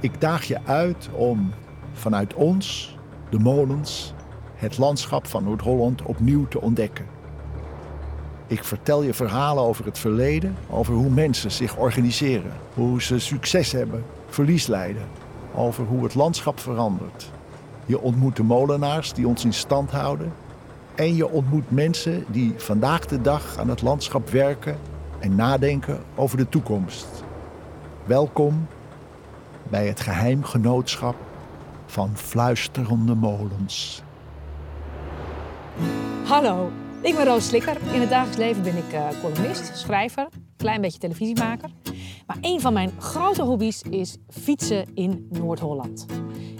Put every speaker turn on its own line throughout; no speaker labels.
Ik daag je uit om vanuit ons, de molens, het landschap van Noord-Holland opnieuw te ontdekken. Ik vertel je verhalen over het verleden, over hoe mensen zich organiseren, hoe ze succes hebben, verlies lijden, over hoe het landschap verandert. Je ontmoet de molenaars die ons in stand houden en je ontmoet mensen die vandaag de dag aan het landschap werken en nadenken over de toekomst. Welkom bij het geheimgenootschap van fluisterende molens.
Hallo, ik ben Roos Slikker. In het dagelijks leven ben ik uh, columnist, schrijver, klein beetje televisiemaker. Maar een van mijn grote hobby's is fietsen in Noord-Holland.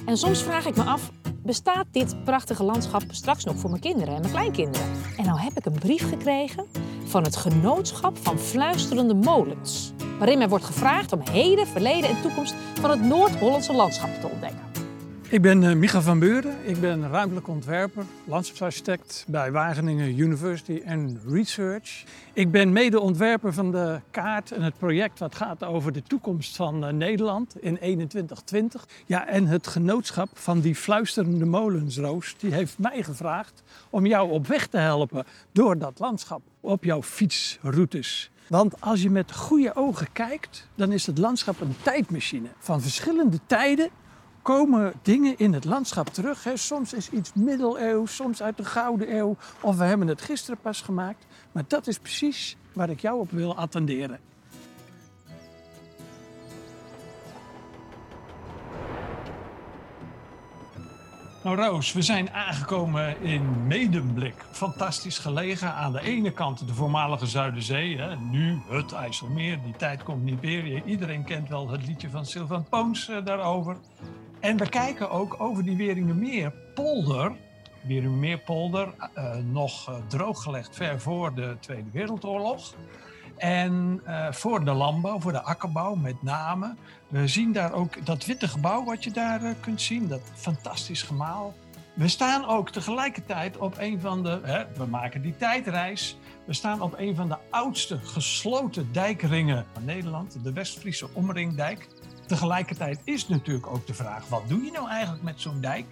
En soms vraag ik me af, bestaat dit prachtige landschap straks nog voor mijn kinderen en mijn kleinkinderen? En nou heb ik een brief gekregen van het Genootschap van Fluisterende Molens. Waarin mij wordt gevraagd om heden, verleden en toekomst van het Noord-Hollandse landschap te ontdekken.
Ik ben uh, Micha van Beuren. Ik ben ruimtelijk ontwerper, landschapsarchitect bij Wageningen University and Research. Ik ben medeontwerper van de kaart en het project wat gaat over de toekomst van uh, Nederland in 2120. Ja, en het genootschap van die fluisterende molensroos, die heeft mij gevraagd om jou op weg te helpen door dat landschap op jouw fietsroutes. Want als je met goede ogen kijkt, dan is het landschap een tijdmachine van verschillende tijden komen dingen in het landschap terug. Hè. Soms is iets middeleeuws, soms uit de Gouden Eeuw. Of we hebben het gisteren pas gemaakt. Maar dat is precies waar ik jou op wil attenderen. Nou Roos, we zijn aangekomen in Medemblik. Fantastisch gelegen. Aan de ene kant de voormalige Zuiderzee. Hè. Nu het IJsselmeer. Die tijd komt niet meer. Iedereen kent wel het liedje van Sylvan Poons uh, daarover. En we kijken ook over die Weringermeerpolder. Weringermeerpolder, uh, nog uh, drooggelegd ver voor de Tweede Wereldoorlog. En uh, voor de landbouw, voor de akkerbouw met name. We zien daar ook dat witte gebouw wat je daar kunt zien, dat fantastisch gemaal. We staan ook tegelijkertijd op een van de, hè, we maken die tijdreis. We staan op een van de oudste gesloten dijkringen van Nederland, de West-Friese Omringdijk. Tegelijkertijd is natuurlijk ook de vraag: wat doe je nou eigenlijk met zo'n dijk?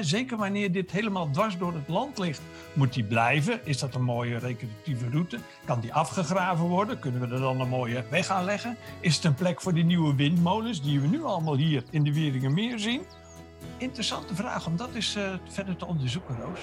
Zeker wanneer dit helemaal dwars door het land ligt, moet die blijven? Is dat een mooie recreatieve route? Kan die afgegraven worden? Kunnen we er dan een mooie weg aanleggen? Is het een plek voor die nieuwe windmolens die we nu allemaal hier in de Wieringermeer zien? Interessante vraag om dat eens uh, verder te onderzoeken, Roos.